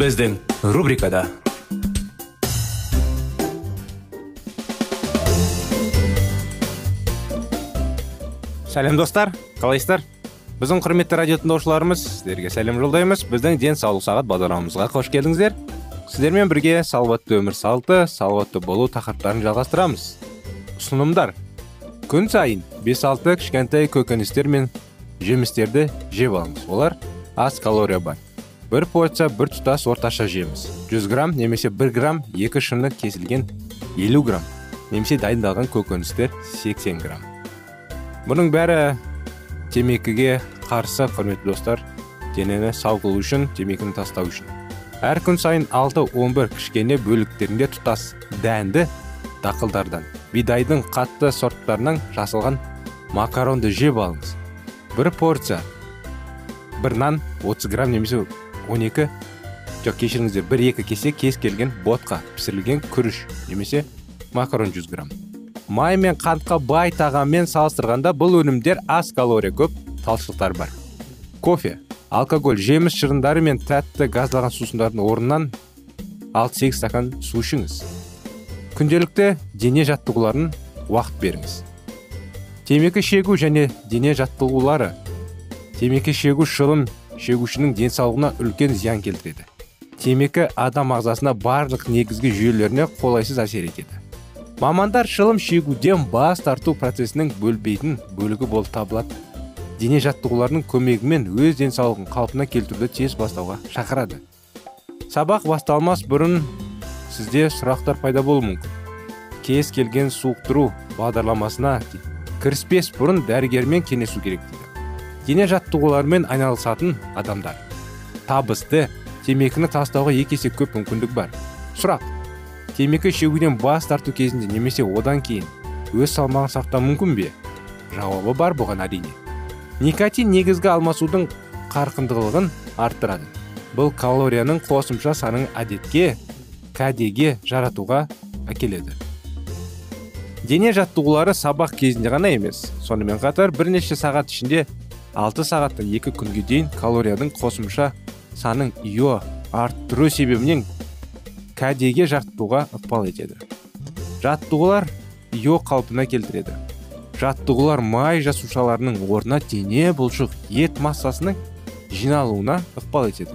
Біздің рубрикада сәлем достар қалайсыздар біздің құрметті радио тыңдаушыларымыз сіздерге сәлем жолдаймыз біздің денсаулық сағат бағдарламамызға қош келдіңіздер сіздермен бірге салауатты өмір салты салауатты болу тақырыптарын жалғастырамыз ұсынымдар күн сайын 5-6 кішкентай көкөністер мен жемістерді жеп алыңыз олар аз калория бар бір порция бір тұтас орташа жеміс 100 грамм немесе 1 грамм екі шыны кесілген 50 грамм немесе дайындалған көкөністер 80 грамм бұның бәрі темекіге қарсы құрметті достар денені сау қылу үшін темекіні тастау үшін әр күн сайын 6-11 кішкене бөліктерінде тұтас дәнді дақылдардан бидайдың қатты сорттарынан жасалған макаронды жеп алыңыз бір порция бір нан 30 грамм немесе 12 жоқ кешіріңіздер бір екі кесе кез келген ботқа пісірілген күріш немесе макарон 100 грамм. Май мен қантқа бай тағаммен салыстырғанда бұл өнімдер аз калория көп талшықтар бар. Кофе алкоголь жеміс шырындары мен тәтті газдалған сусындардың орнынан 6-8 стакан су ішіңіз. Күнделікті дене жаттығуларын уақыт беріңіз. Темекі шегу және дене жаттығулары. Темекі шегу шылым шегушінің денсаулығына үлкен зиян келтіреді. Темекі адам ағзасына барлық негізгі жүйелеріне қолайсыз әсер етеді. Мамандар шылым шегуден бас тарту процесінің бөлбейтін бөлігі болып табылады. Дене жаттығуларының көмегімен өз денсаулығын қалпына келтіруді тез бастауға шақырады. Сабақ басталмас бұрын сізде сұрақтар пайда болуы мүмкін. Кез келген суықтыру бағдарламасына кіріспес бұрын дәрігермен кеңесу керек дене жаттығуларымен айналысатын адамдар. Табысты темекіні тастауға екі есе көп мүмкіндік бар. Сұрақ. Темекі шегуден бас тарту кезінде немесе одан кейін өз салмағын сақтау мүмкін бе? Жауабы бар бұған әрине. Никотин негізгі алмасудың қарқындылығын арттырады. Бұл калорияның қосымша санын әдетке кәдеге жаратуға әкеледі. Дене жаттығулары сабақ кезінде ғана емес. Сонымен қатар бірнеше сағат ішінде 6 сағаттан 2 күнге дейін калорияның қосымша санын ио арттыру себебінен кәдеге жаттығуға ықпал етеді. Жаттығулар ио қалпына келтіреді. Жаттығулар май жасушаларының орнына дене бұлшық ет массасының жиналуына ықпал етеді.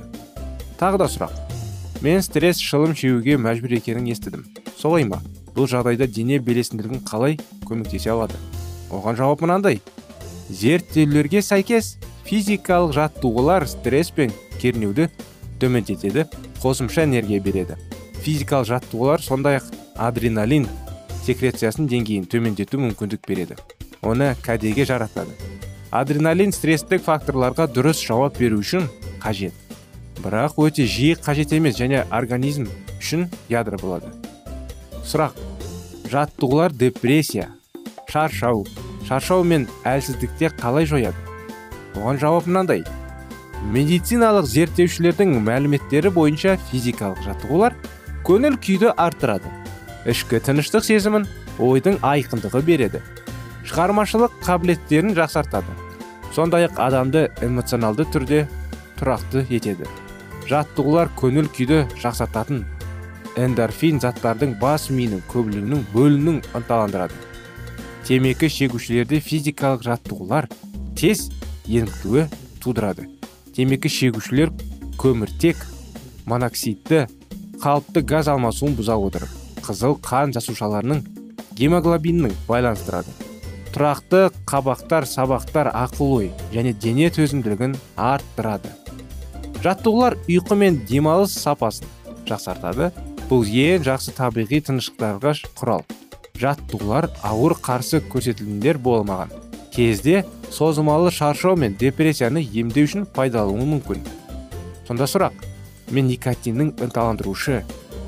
Тағы да сұрақ. Мен стресс шылым шегуге мәжбүр екенін естідім. Солай ма? Бұл жағдайда дене белесінділігін қалай көмектесе алады? Оған жауап мынандай. Зерттеулерге сәйкес физикалық жаттығулар стресс пен кернеуді төмендетеді қосымша энергия береді. Физикалық жаттығулар сондай ақ адреналин секрециясының деңгейін төмендету мүмкіндік береді. Оны кәдеге жаратады. Адреналин стресстік факторларға дұрыс жауап беру үшін қажет. Бірақ өте жиі қажет емес және организм үшін ядро болады. Сұрақ. Жаттығулар депрессия шаршау шаршау мен әлсіздікте қалай жояды? Оған жауап мынандай. Медициналық зерттеушілердің мәліметтері бойынша физикалық жаттығулар көңіл күйді арттырады. Ішкі тыныштық сезімін ойдың айқындығы береді. Шығармашылық қабілеттерін жақсартады. Сондай ақ адамды эмоционалды түрде тұрақты етеді. Жаттығулар көңіл күйді жақсартатын эндорфин заттардың бас миының көбілігінің бөлінуін ынталандырады. Темекі шегушілерде физикалық жаттығулар тез еңкілуі тудырады. Темекі шегушілер көміртек моноксидті қалыпты газ алмасуын бұза отырып қызыл қан жасушаларының гемоглобиннің байланыстырады. Тұрақты қабақтар сабақтар ақыл ой және дене төзімділігін арттырады. Жаттығулар ұйқы мен демалыс сапасын жақсартады. Бұл ең жақсы табиғи тыныштықтарға құрал. Жаттығулар ауыр қарсы көрсетілімдер болмаған кезде созымалы шаршау мен депрессияны емдеу үшін пайдалануы мүмкін. Сонда сұрақ мен никотиннің ынталандырушы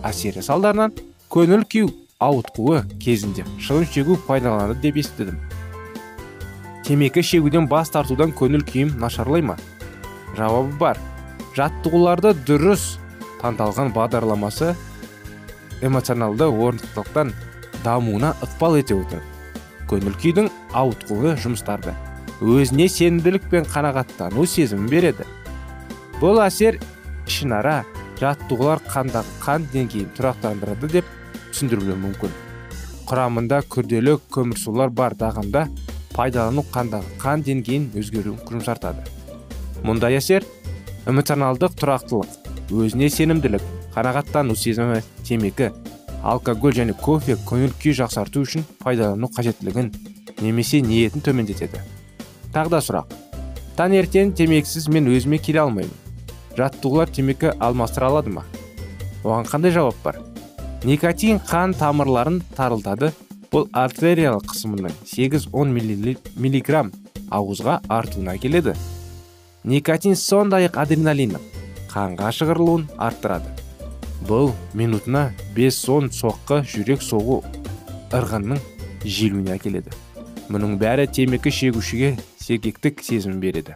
әсері салдарынан көңіл күй ауытқуы кезінде шылым шегу пайдаланады деп естідім. Темекі шегуден бас тартудан көңіл күйім нашарлай ма? Жауабы бар. Жаттығуларды дұрыс таңдалған бағдарламасы эмоционалды орнықтылықтан дамуына ықпал ете отырып көңіл күйдің ауытқуы жұмыстарды өзіне сенімділік пен қанағаттану сезімін береді. Бұл әсер ішінара жаттығулар қандағы қан деңгейін тұрақтандырады деп түсіндірілуі мүмкін. Құрамында күрделі көмірсулар бар дағында пайдалану қандағы қан деңгейін өзгеруін жұмсартады. Мұндай әсер эмоционалдық тұрақтылық өзіне сенімділік қанағаттану сезімі темекі алкоголь және кофе көңіл күй жақсарту үшін пайдалану қажеттілігін немесе ниетін төмендетеді. Тағы да сұрақ. Таңертең темекісіз мен өзіме келе алмаймын. Жаттығулар темекі алмастыра алады ма? Оған қандай жауап бар? Никотин қан тамырларын тарылтады. Бұл артериялық қысымының 8-10 миллиграмм ауызға артуына келеді. Никотин сондай ақ адреналиннің қанға шығарылуын арттырады. Бұл минутына 5-10 соққы жүрек соғу ырғынның желуіне әкеледі. Мұның бәрі темекі шегушіге сергектік сезім береді.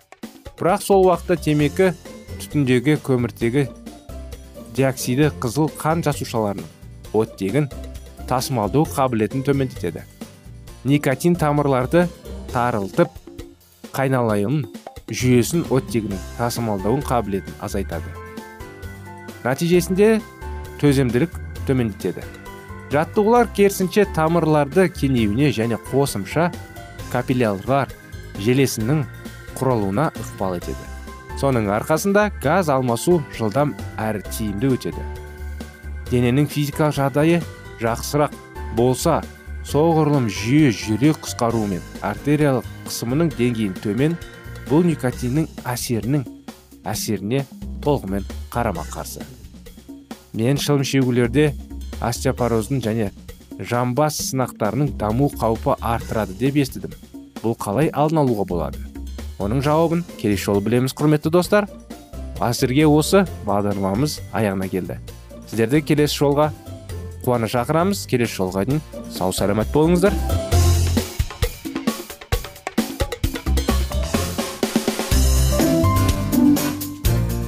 Бірақ сол уақытта темекі түтіндегі көміртегі диоксиді қызыл қан жасушаларының оттегін тасымалдау қабілетін төмендетеді. Никотин тамырларды тарылтып қайналайын жүйесін оттегінің тасымалдауын қабілетін азайтады. Нәтижесінде төзімділік төмендетеді. Жаттығулар керісінше тамырларды кеңеюіне және қосымша капиллялар желесінің құралуына ықпал етеді. Соның арқасында газ алмасу жылдам әрі тиімді өтеді. Дененің физикалық жағдайы жақсырақ болса соғұрлым жүйе жүрек қысқаруы мен артериялық қысымының деңгейін төмен бұл никотиннің әсерінің әсеріне толығымен қарама қарсы. Мен шылым шегулерде остеопороздың және жамбас сынақтарының даму қаупі артырады деп естідім. Бұл қалай алдын алуға болады? Оның жауабын келесі жолы білеміз құрметті достар. Әзірге осы бағдарламамыз аяғына келді. Сіздерді келесі жолға қуана шақырамыз. Келесі жолға дейін сау саламат болыңыздар.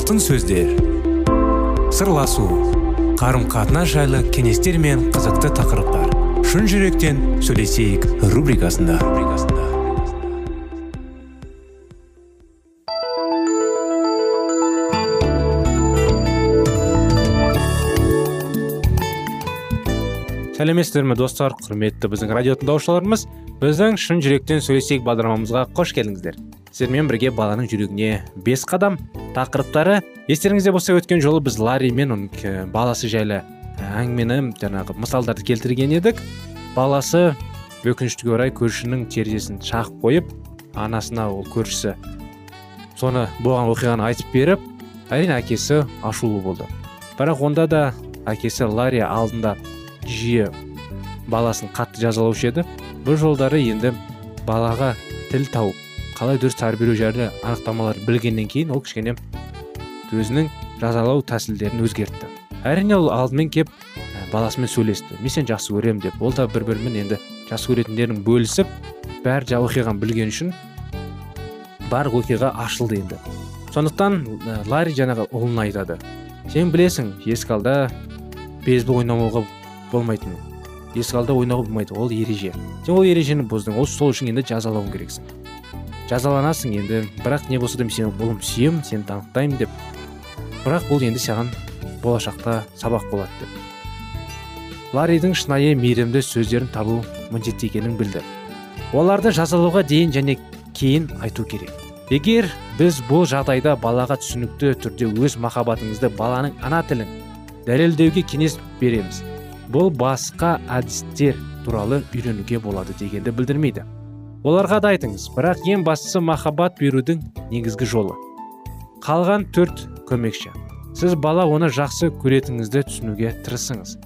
Алтын сөздер. Сырласу қарым қатынас жайлы кеңестер мен қызықты тақырыптар. Шын жүректен сөйлесейік рубрикасында. Сәлеметсіздер ме достар? Құрметті біздің радио тыңдаушыларымыз біздің шын жүректен сөйлесейік бағдарламамызға қош келдіңіздер. Сіздермен бірге баланың жүрегіне бес қадам тақырыптары. Естеріңізде болса өткен жолы біз ларри мен оның баласы жайлы әңгімені жаңағы мысалдарды келтірген едік. Баласы өкінішке орай көршінің терезесін шағып қойып анасына ол көршісі соны болған оқиғаны айтып беріп әрине әкесі ашулы болды. Бірақ онда да әкесі ларри алдында жиі баласын қатты жазалаушы еді. Бұл жолдары енді балаға тіл тауып қалай дұрыс тәрбиелеу жайлы анықтамалар білгеннен кейін ол кішкене өзінің жазалау тәсілдерін өзгертті. Әрине ол алдымен кеп баласымен сөйлесті. Мен сені жақсы көремін деп. Ол да бір бірімен енді жақсы көретіндерін бөлісіп бәрі жа оқиғаны білген үшін барлық оқиға ашылды енді. Сондықтан ларри жаңағы ұлына айтады. Сен білесің есік алда бейсбол ойнамауға болмайтын есік алда ойнауға болмайды. Ол ереже. Сен ол ережені бұздың ол сол үшін енді жазалауың керексің. Жазаланасың енді. Бірақ не болса да мен сені ұлым сүйемін сені танықтаймын деп. Бірақ бұл енді саған болашақта сабақ болады деп. Ларридің шынайы мейірімді сөздерін табу міндетті екенін білді. Оларды жазалауға дейін және кейін айту керек. Егер біз бұл жағдайда балаға түсінікті түрде өз махаббатыңызды баланың ана тілін дәлелдеуге кеңес береміз. Бұл басқа әдістер туралы үйренуге болады дегенді білдірмейді. Оларға да айтыңыз бірақ ең бастысы махаббат берудің негізгі жолы. Қалған төрт көмекші. Сіз бала оны жақсы көретініңізді түсінуге тырысыңыз.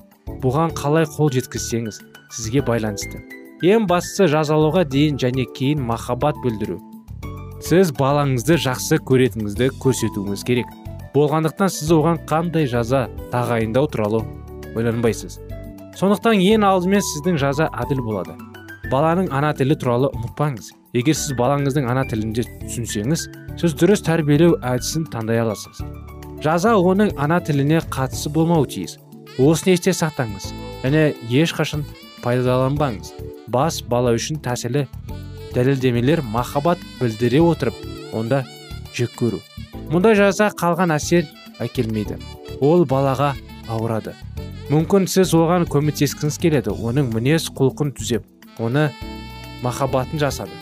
Бұған қалай қол жеткізсеңіз сізге байланысты. Ең бастысы жазалауға дейін және кейін махаббат білдіру. Сіз балаңызды жақсы көретініңізді көрсетуіңіз керек. Болғандықтан сіз оған қандай жаза тағайындау туралы ойланбайсыз. Сондықтан ең алдымен сіздің жаза әділ болады. Баланың ана тілі туралы ұмытпаңыз. Егер сіз балаңыздың ана тілінде түсінсеңіз сіз дұрыс тәрбиелеу әдісін таңдай аласыз. Жаза оның ана тіліне қатысы болмауы тиіс. Осыны есте сақтаңыз және ешқашан пайдаланбаңыз. Бас бала үшін тәсілі дәлелдемелер махаббат білдіре отырып онда жек көру. Мұндай жаза қалған әсер әкелмейді. Ол балаға ауырады. Мүмкін сіз оған көмектескіңіз келеді. Оның мінез құлқын түзеп оны махаббатын жасады.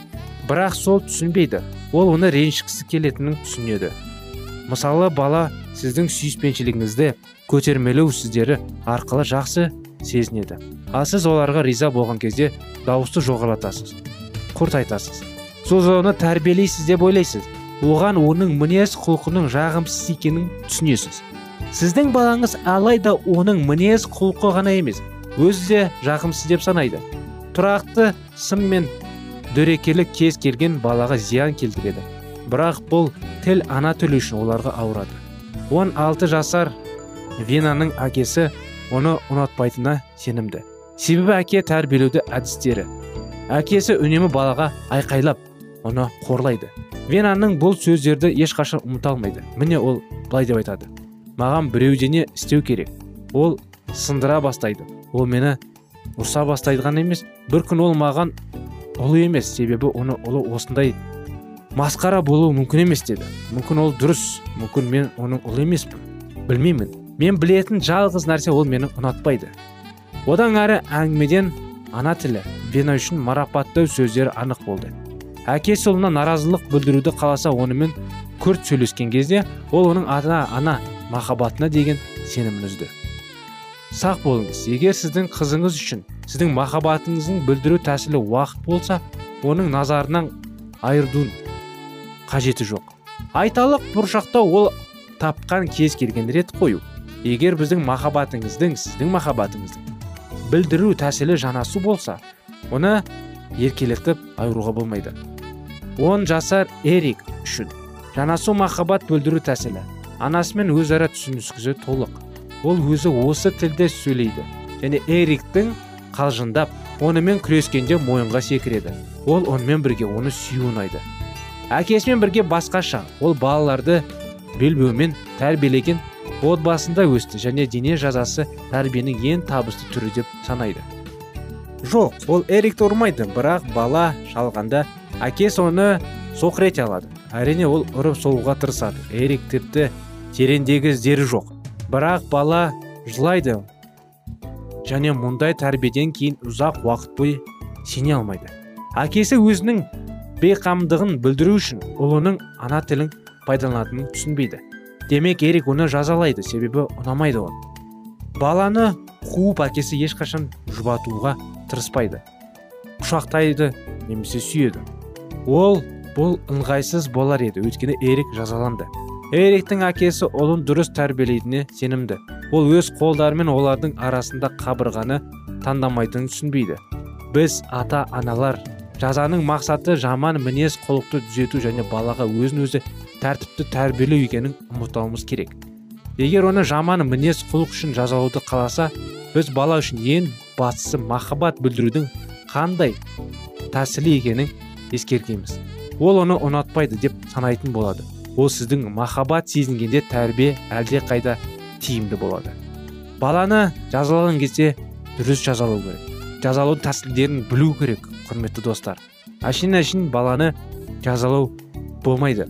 Бірақ сол түсінбейді. Ол оны ренжіткісі келетінін түсінеді. Мысалы бала сіздің сүйіспеншілігіңізді көтермелеу сіздері арқылы жақсы сезінеді. Ал сіз оларға риза болған кезде дауысты жоғарылатасыз құрт айтасыз. Сіз оны тәрбиелейсіз деп ойлайсыз. Оған оның мінез құлқының жағымсыз екенін түсінесіз. Сіздің балаңыз алайда оның мінез құлқы ғана емес өзі де жағымсыз деп санайды. Тұрақты сын мен дөрекелік кез келген балаға зиян келтіреді. Бірақ бұл тіл ана тілі үшін оларға ауырады. 16 жасар венаның әкесі оны ұнатпайтынына сенімді. Себебі әке тәрбиелеуді әдістері. Әкесі үнемі балаға айқайлап оны қорлайды. Венаның бұл сөздерді ешқашан ұмыта алмайды. Міне ол былай деп айтады. Маған біреудене істеу керек. Ол сындыра бастайды. Ол мені ұрса бастайды ғана емес бір күн ол маған ұлы емес себебі оны ұлы осындай масқара болуы мүмкін емес деді. Мүмкін ол дұрыс мүмкін мен оның ұлы емеспін білмеймін. Мен білетін жалғыз нәрсе ол мені ұнатпайды. Одан әрі әңгімеден ана тілі вена үшін марапаттау сөздері анық болды. Әкесі ұлына наразылық білдіруді қаласа онымен күрт сөйлескен кезде ол оның ата ана махаббатына деген сенімін үзді. Сақ болыңыз. Егер сіздің қызыңыз үшін сіздің махаббатыңыздың білдіру тәсілі уақыт болса оның назарынан айырдың қажеті жоқ. Айталық бұршақта ол тапқан кез келген рет қою. Егер біздің махаббатыңыздың сіздің махаббатыңыздың білдіру тәсілі жанасу болса оны еркелетіп айыруға болмайды. Он жасар эрик үшін жанасу махаббат білдіру тәсілі. Анасымен өзара түсініскізі толық. Ол өзі осы тілде сөйлейді. Және эриктің қалжыңдап онымен күрескенде мойынға секіреді. Ол онымен бірге оны сүю ұнайды әкесімен бірге басқаша ол балаларды белбеумен тәрбиелеген отбасында өсті және дене жазасы тәрбиенің ең табысты түрі деп санайды. Жоқ ол эрикті ұрмайды бірақ бала шалғанда әкесі оны соқыр ете алады. Әрине ол ұрып соғуға тырысады. Эрик тіпті тереңдегі іздері жоқ. Бірақ бала жылайды. Және мұндай тәрбиеден кейін ұзақ уақыт бойы сене алмайды. Әкесі өзінің бейқамдығын білдіру үшін ұлының ана тілін пайдаланатынын түсінбейді. Демек ерик оны жазалайды себебі ұнамайды ол. Баланы қуып әкесі ешқашан жұбатуға тырыспайды. Құшақтайды немесе сүйеді. Ол бұл ыңғайсыз болар еді. Өйткені эрик жазаланды. Эриктің әкесі ұлын дұрыс тәрбиелейтініне сенімді. Ол өз қолдарымен олардың арасында қабырғаны таңдамайтынын түсінбейді. Біз ата аналар жазаның мақсаты жаман мінез құлықты түзету және балаға өзін өзі тәртіпті тәрбиелеу екенін ұмытпауымыз керек. Егер оны жаман мінез құлық үшін жазалауды қаласа біз бала үшін ең бастысы махаббат білдірудің қандай тәсілі екенін ескергенбіз ол оны ұнатпайды деп санайтын болады. Ол сіздің махаббат сезінгенде тәрбие әлде қайда тиімді болады. Баланы жазалаған кезде дұрыс жазалау керек. Жазалау тәсілдерін білу керек құрметті достар. Әшейін әшейін баланы жазалау болмайды.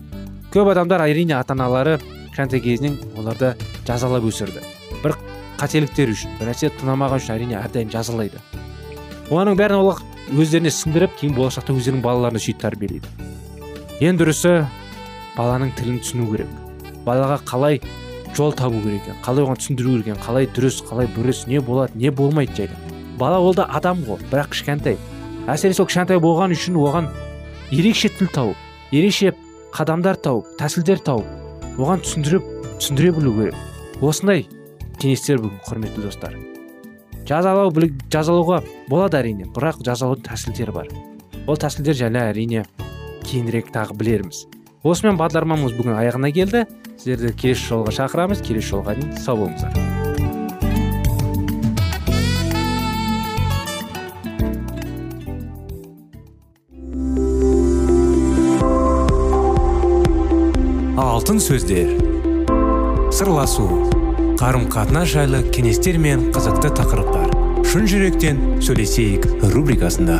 Көп адамдар әрине ата аналары кішкентай кезінен оларды жазалап өсірді. Бір қателіктері үшін бір нәрсе ұнамаған үшін әрине әрдайым жазалайды. Оның бәрін олар өздеріне сіңдіріп кейін болашақта өздерінің балаларына сөйтіп тәрбиелейді. Ең дұрысы баланың тілін түсіну керек. Балаға қалай жол табу керек екен қалай оған түсіндіру керек екен қалай дұрыс қалай бұрыс не болады не болмайды жайлы. Бала ол да адам ғой бірақ кішкентай. Әсіресе сол кішкентай болған үшін оған ерекше тіл тауып ерекше қадамдар тауып тәсілдер тауып оған түсіндіріп түсіндіре білу керек. Осындай кеңестер бүгін құрметті достар. Жазалау жазалауға болады әрине бірақ жазалаудың тәсілдері бар. Ол тәсілдер жайлы әрине кейінірек тағы білерміз. Осымен бағдарламамыз бүгін аяғына келді. Сіздерді келесі жолға шақырамыз. Келесі жолға дейін сау болыңыздар. Алтын сөздер. Сырласу. Қарым қатынас жайлы кеңестер мен қызықты тақырыптар. Шын жүректен сөйлесейік рубрикасында.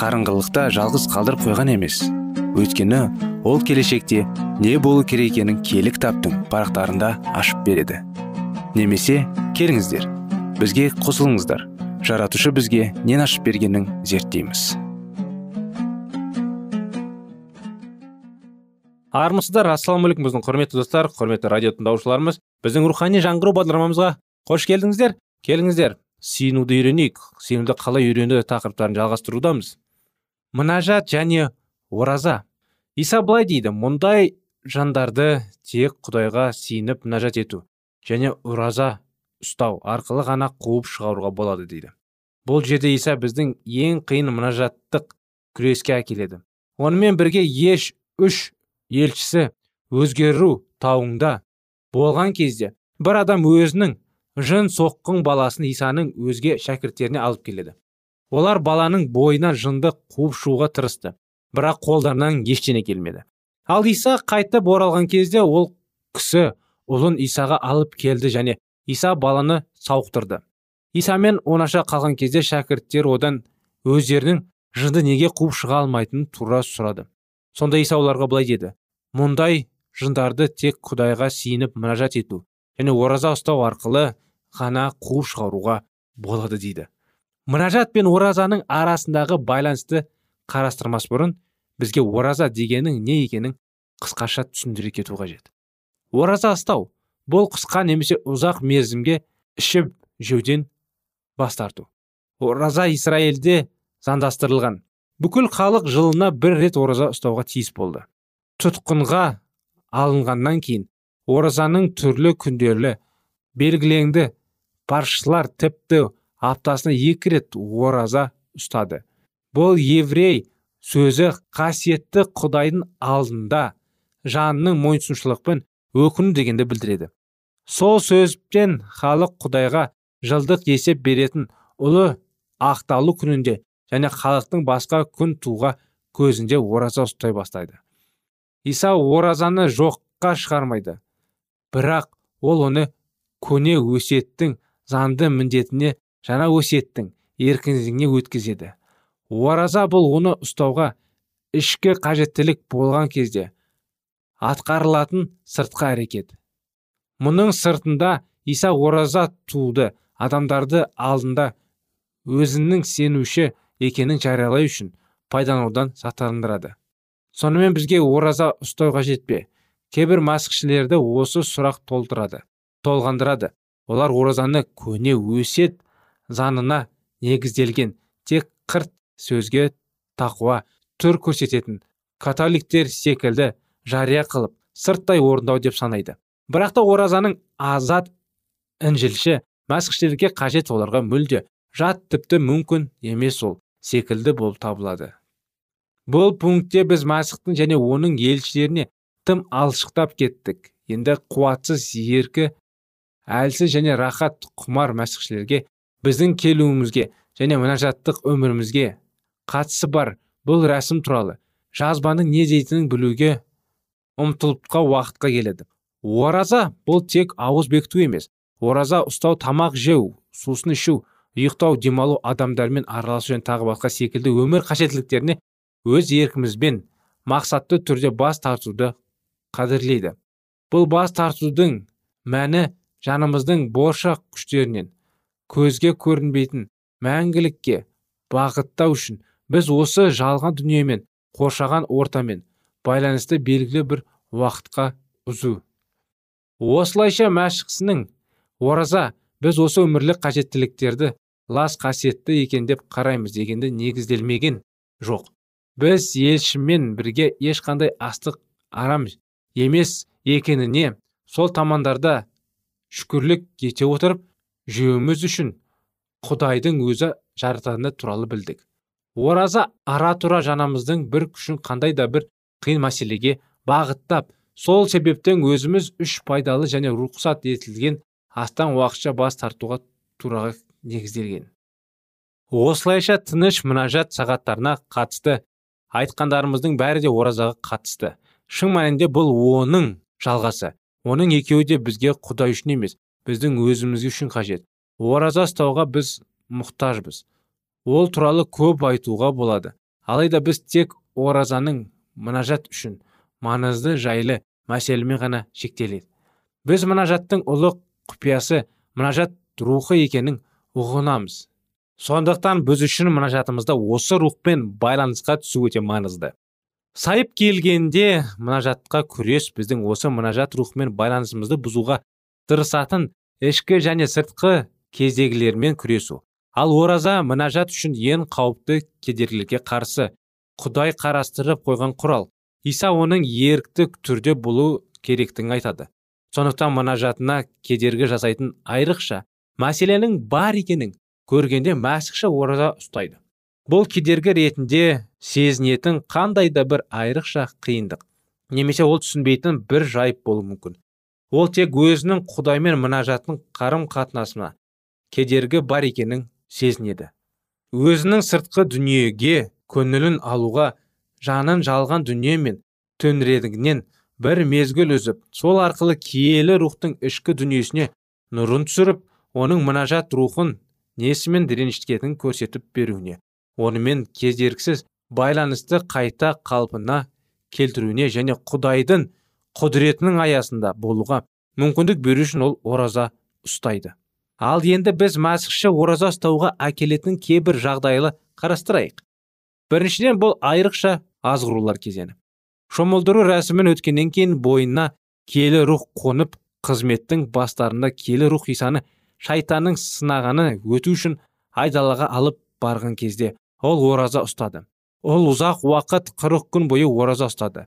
қарыңғылықта жалғыз қалдырып қойған емес. Өйткені ол келешекте не болу керек екенін киелі кітаптың парақтарында ашып береді. Немесе келіңіздер бізге қосылыңыздар. Жаратушы бізге нен ашып бергенін зерттейміз. Армысыздар ассалаумағалейкум біздің құрметті достар құрметті радио тыңдаушыларымыз. Біздің рухани жаңғыру бағдарламамызға қош келдіңіздер. Келіңіздер сиынуды үйренейік сиынуды қалай үйрену тақырыптарын жалғастырудамыз. Мінәжат және ораза. Иса былай дейді мұндай жандарды тек құдайға сиініп мінәжат ету және ұраза ұстау арқылы ғана қуып шығаруға болады дейді. Бұл жерде иса біздің ең қиын мұнажаттық күреске әкеледі. Онымен бірге еш үш елшісі өзгеру тауында болған кезде бір адам өзінің жын соққын баласын исаның өзге шәкірттеріне алып келеді. Олар баланың бойынан жынды қуып шығуға тырысты бірақ қолдарынан ештеңе келмеді. Ал иса қайтып оралған кезде ол кісі ұлын исаға алып келді және иса баланы сауықтырды. Исамен онаша қалған кезде шәкірттер одан өздерінің жынды неге қуып шыға алмайтынын тура сұрады. Сонда иса оларға былай деді мұндай жындарды тек құдайға сиініп мұнажат ету және ораза ұстау арқылы ғана қуып шығаруға болады дейді. Мұнажат пен оразаның арасындағы байланысты қарастырмас бұрын бізге ораза дегеннің не екенін қысқаша түсіндіре кету қажет. Ораза ұстау бұл қысқа немесе ұзақ мерзімге ішіп жеуден бас тарту. Ораза израильде заңдастырылған. Бүкіл халық жылына бір рет ораза ұстауға тиіс болды. Тұтқынға алынғаннан кейін оразаның түрлі күндерлі белгіленді паршылар тіпті аптасына екі рет ораза ұстады. Бұл еврей сөзі қасиетті құдайдың алдында жанының мойынсұнушылықпен өкіну дегенді білдіреді. Сол сөзбен халық құдайға жылдық есеп беретін ұлы ақталу күнінде және халықтың басқа күн туға көзінде ораза ұстай бастайды. Иса оразаны жоққа шығармайды бірақ ол оны көне өсеттің заңды міндетіне жаңа өсеттің еркіндігіне өткізеді. Ораза бұл оны ұстауға ішкі қажеттілік болған кезде атқарылатын сыртқы әрекет. Мұның сыртында иса ораза туды адамдарды алдында өзінің сенуші екенін жариялау үшін пайдаланудан сақтандырады. Сонымен бізге ораза ұстау қажет пе? Кейбір осы сұрақ толтырады толғандырады. Олар оразаны көне өсет заңына негізделген тек қырт сөзге тақуа түр көрсететін католиктер секілді жария қылып сырттай орындау деп санайды. Бірақ та оразаның азат інжілші мәсіхшілерге қажет оларға мүлде жат тіпті мүмкін емес ол секілді болып табылады. Бұл пунктте біз мәсіхтің және оның елшілеріне тым алшықтап кеттік. Енді қуатсыз еркі әлсіз және рахат құмар мәсіхшілерге біздің келуімізге және мінәжаттық өмірімізге қатысы бар бұл рәсім туралы жазбаның не дейтінін білуге ұмтылыпқа уақытқа келеді. Ораза бұл тек ауыз бекіту емес. Ораза ұстау тамақ жеу сусын ішу ұйықтау демалу адамдармен араласу және тағы басқа секілді өмір қажеттіліктеріне өз еркімізбен мақсатты түрде бас тартуды қадірлейді. Бұл бас тартудың мәні жанымыздың болашақ күштерінен көзге көрінбейтін мәңгілікке бағыттау үшін біз осы жалған дүниемен қоршаған ортамен байланысты белгілі бір уақытқа үзу осылайша мәшіқсінің ораза біз осы өмірлік қажеттіліктерді лас қасиетті екен деп қараймыз дегенді негізделмеген жоқ. Біз елшімен бірге ешқандай астық арам емес екеніне сол тамандарда шүкірлік ете отырып жеуіміз үшін құдайдың өзі жарататыны туралы білдік. Ораза ара тұра жанамыздың бір күшін қандай да бір қиын мәселеге бағыттап сол себептен өзіміз үш пайдалы және рұқсат етілген астан уақытша бас тартуға тураға негізделген. Осылайша тыныш мұнажат сағаттарына қатысты айтқандарымыздың бәрі де оразаға қатысты. Шын мәнінде бұл оның жалғасы. Оның екеуі де бізге құдай үшін емес біздің өзіміз үшін қажет. Ораза ұстауға біз мұқтажбыз. Ол туралы көп айтуға болады. Алайда біз тек оразаның мұнажат үшін маңызды жайлы мәселемен ғана шектеледі біз мұнажаттың ұлы құпиясы мұнажат рухы екенін ұғынамыз. Сондықтан біз үшін мұнажатымызда осы рухпен байланысқа түсу өте маңызды. Сайып келгенде мұнажатқа күрес біздің осы мұнажат рухымен байланысымызды бұзуға тырысатын ішкі және сыртқы кездегілермен күресу. Ал ораза мұнажат үшін ең қауіпті кедергілерге қарсы құдай қарастырып қойған құрал. Иса оның ерікті түрде болу керектігін айтады. Сондықтан мұнажатына кедергі жасайтын айрықша мәселенің бар екенін көргенде мәсікші ораза ұстайды. Бұл кедергі ретінде сезінетін қандай да бір айрықша қиындық немесе ол түсінбейтін бір жайып болуы мүмкін. Ол тек өзінің құдаймен мұнажатын қарым қатынасына кедергі бар екенін сезінеді. Өзінің сыртқы дүниеге көңілін алуға жанын жалған дүние мен төңірегінен бір мезгіл үзіп сол арқылы киелі рухтың ішкі дүниесіне нұрын түсіріп оның мұнажат рухын несімен ренжіткенін көрсетіп беруіне онымен кездеріксіз байланысты қайта қалпына келтіруіне және құдайдың құдіретінің аясында болуға мүмкіндік беру үшін ол ораза ұстайды. Ал енді біз мәсіхші ораза ұстауға әкелетін кейбір жағдайлы қарастырайық. Біріншіден бұл айрықша азғырулар кезеңі. Шомылдыру рәсімін өткеннен кейін бойына келі рух қонып қызметтің бастарында келі рух исаны шайтанның сынағаны өту үшін айдалаға алып барған кезде ол ораза ұстады. Ол ұзақ уақыт қырық күн бойы ораза ұстады.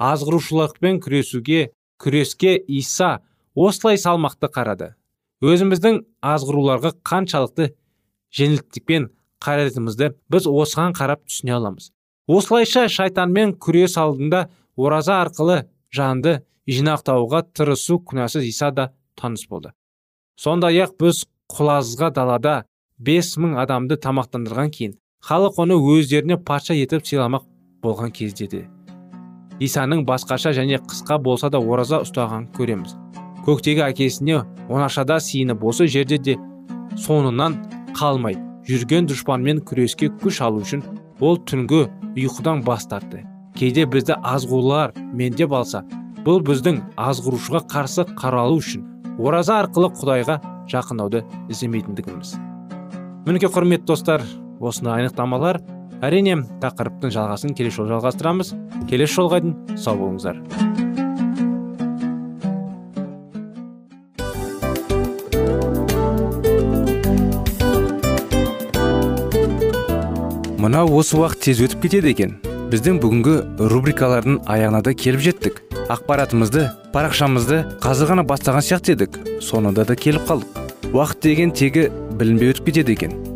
Азғырушылықпен күресуге күреске иса осылай салмақты қарады. Өзіміздің азғыруларға қаншалықты жеңілдікпен қарайтынымызды біз осыған қарап түсіне аламыз. Осылайша шайтанмен күрес алдында ораза арқылы жанды жинақтауға тырысу күнәсіз иса да таныс болды. Сондай ақ біз құлазға далада бес мың адамды тамақтандырған кейін халық оны өздеріне патша етіп сыйламақ болған кезде де исаның басқаша және қысқа болса да ораза ұстаған көреміз. Көктегі әкесіне оңашада сиынып осы жерде де соңынан қалмай жүрген дұшпанмен күреске күш алу үшін ол түнгі ұйқыдан бас тартты. Кейде бізді азғырулар мендеп алса бұл біздің азғырушыға қарсы қаралу үшін ораза арқылы құдайға жақындауды іздемейтіндігіміз. Мінекей құрметті достар осындай анықтамалар әрине тақырыптың жалғасын келесі жолы жалғастырамыз. Келесі жолға дейін сау болыңыздар. Мынау осы уақыт тез өтіп кетеді екен. Біздің бүгінгі рубрикалардың аяғына да келіп жеттік. Ақпаратымызды парақшамызды қазір ғана бастаған сияқты едік. Соңында да келіп қалдық. Уақыт деген тегі білінбей өтіп кетеді екен.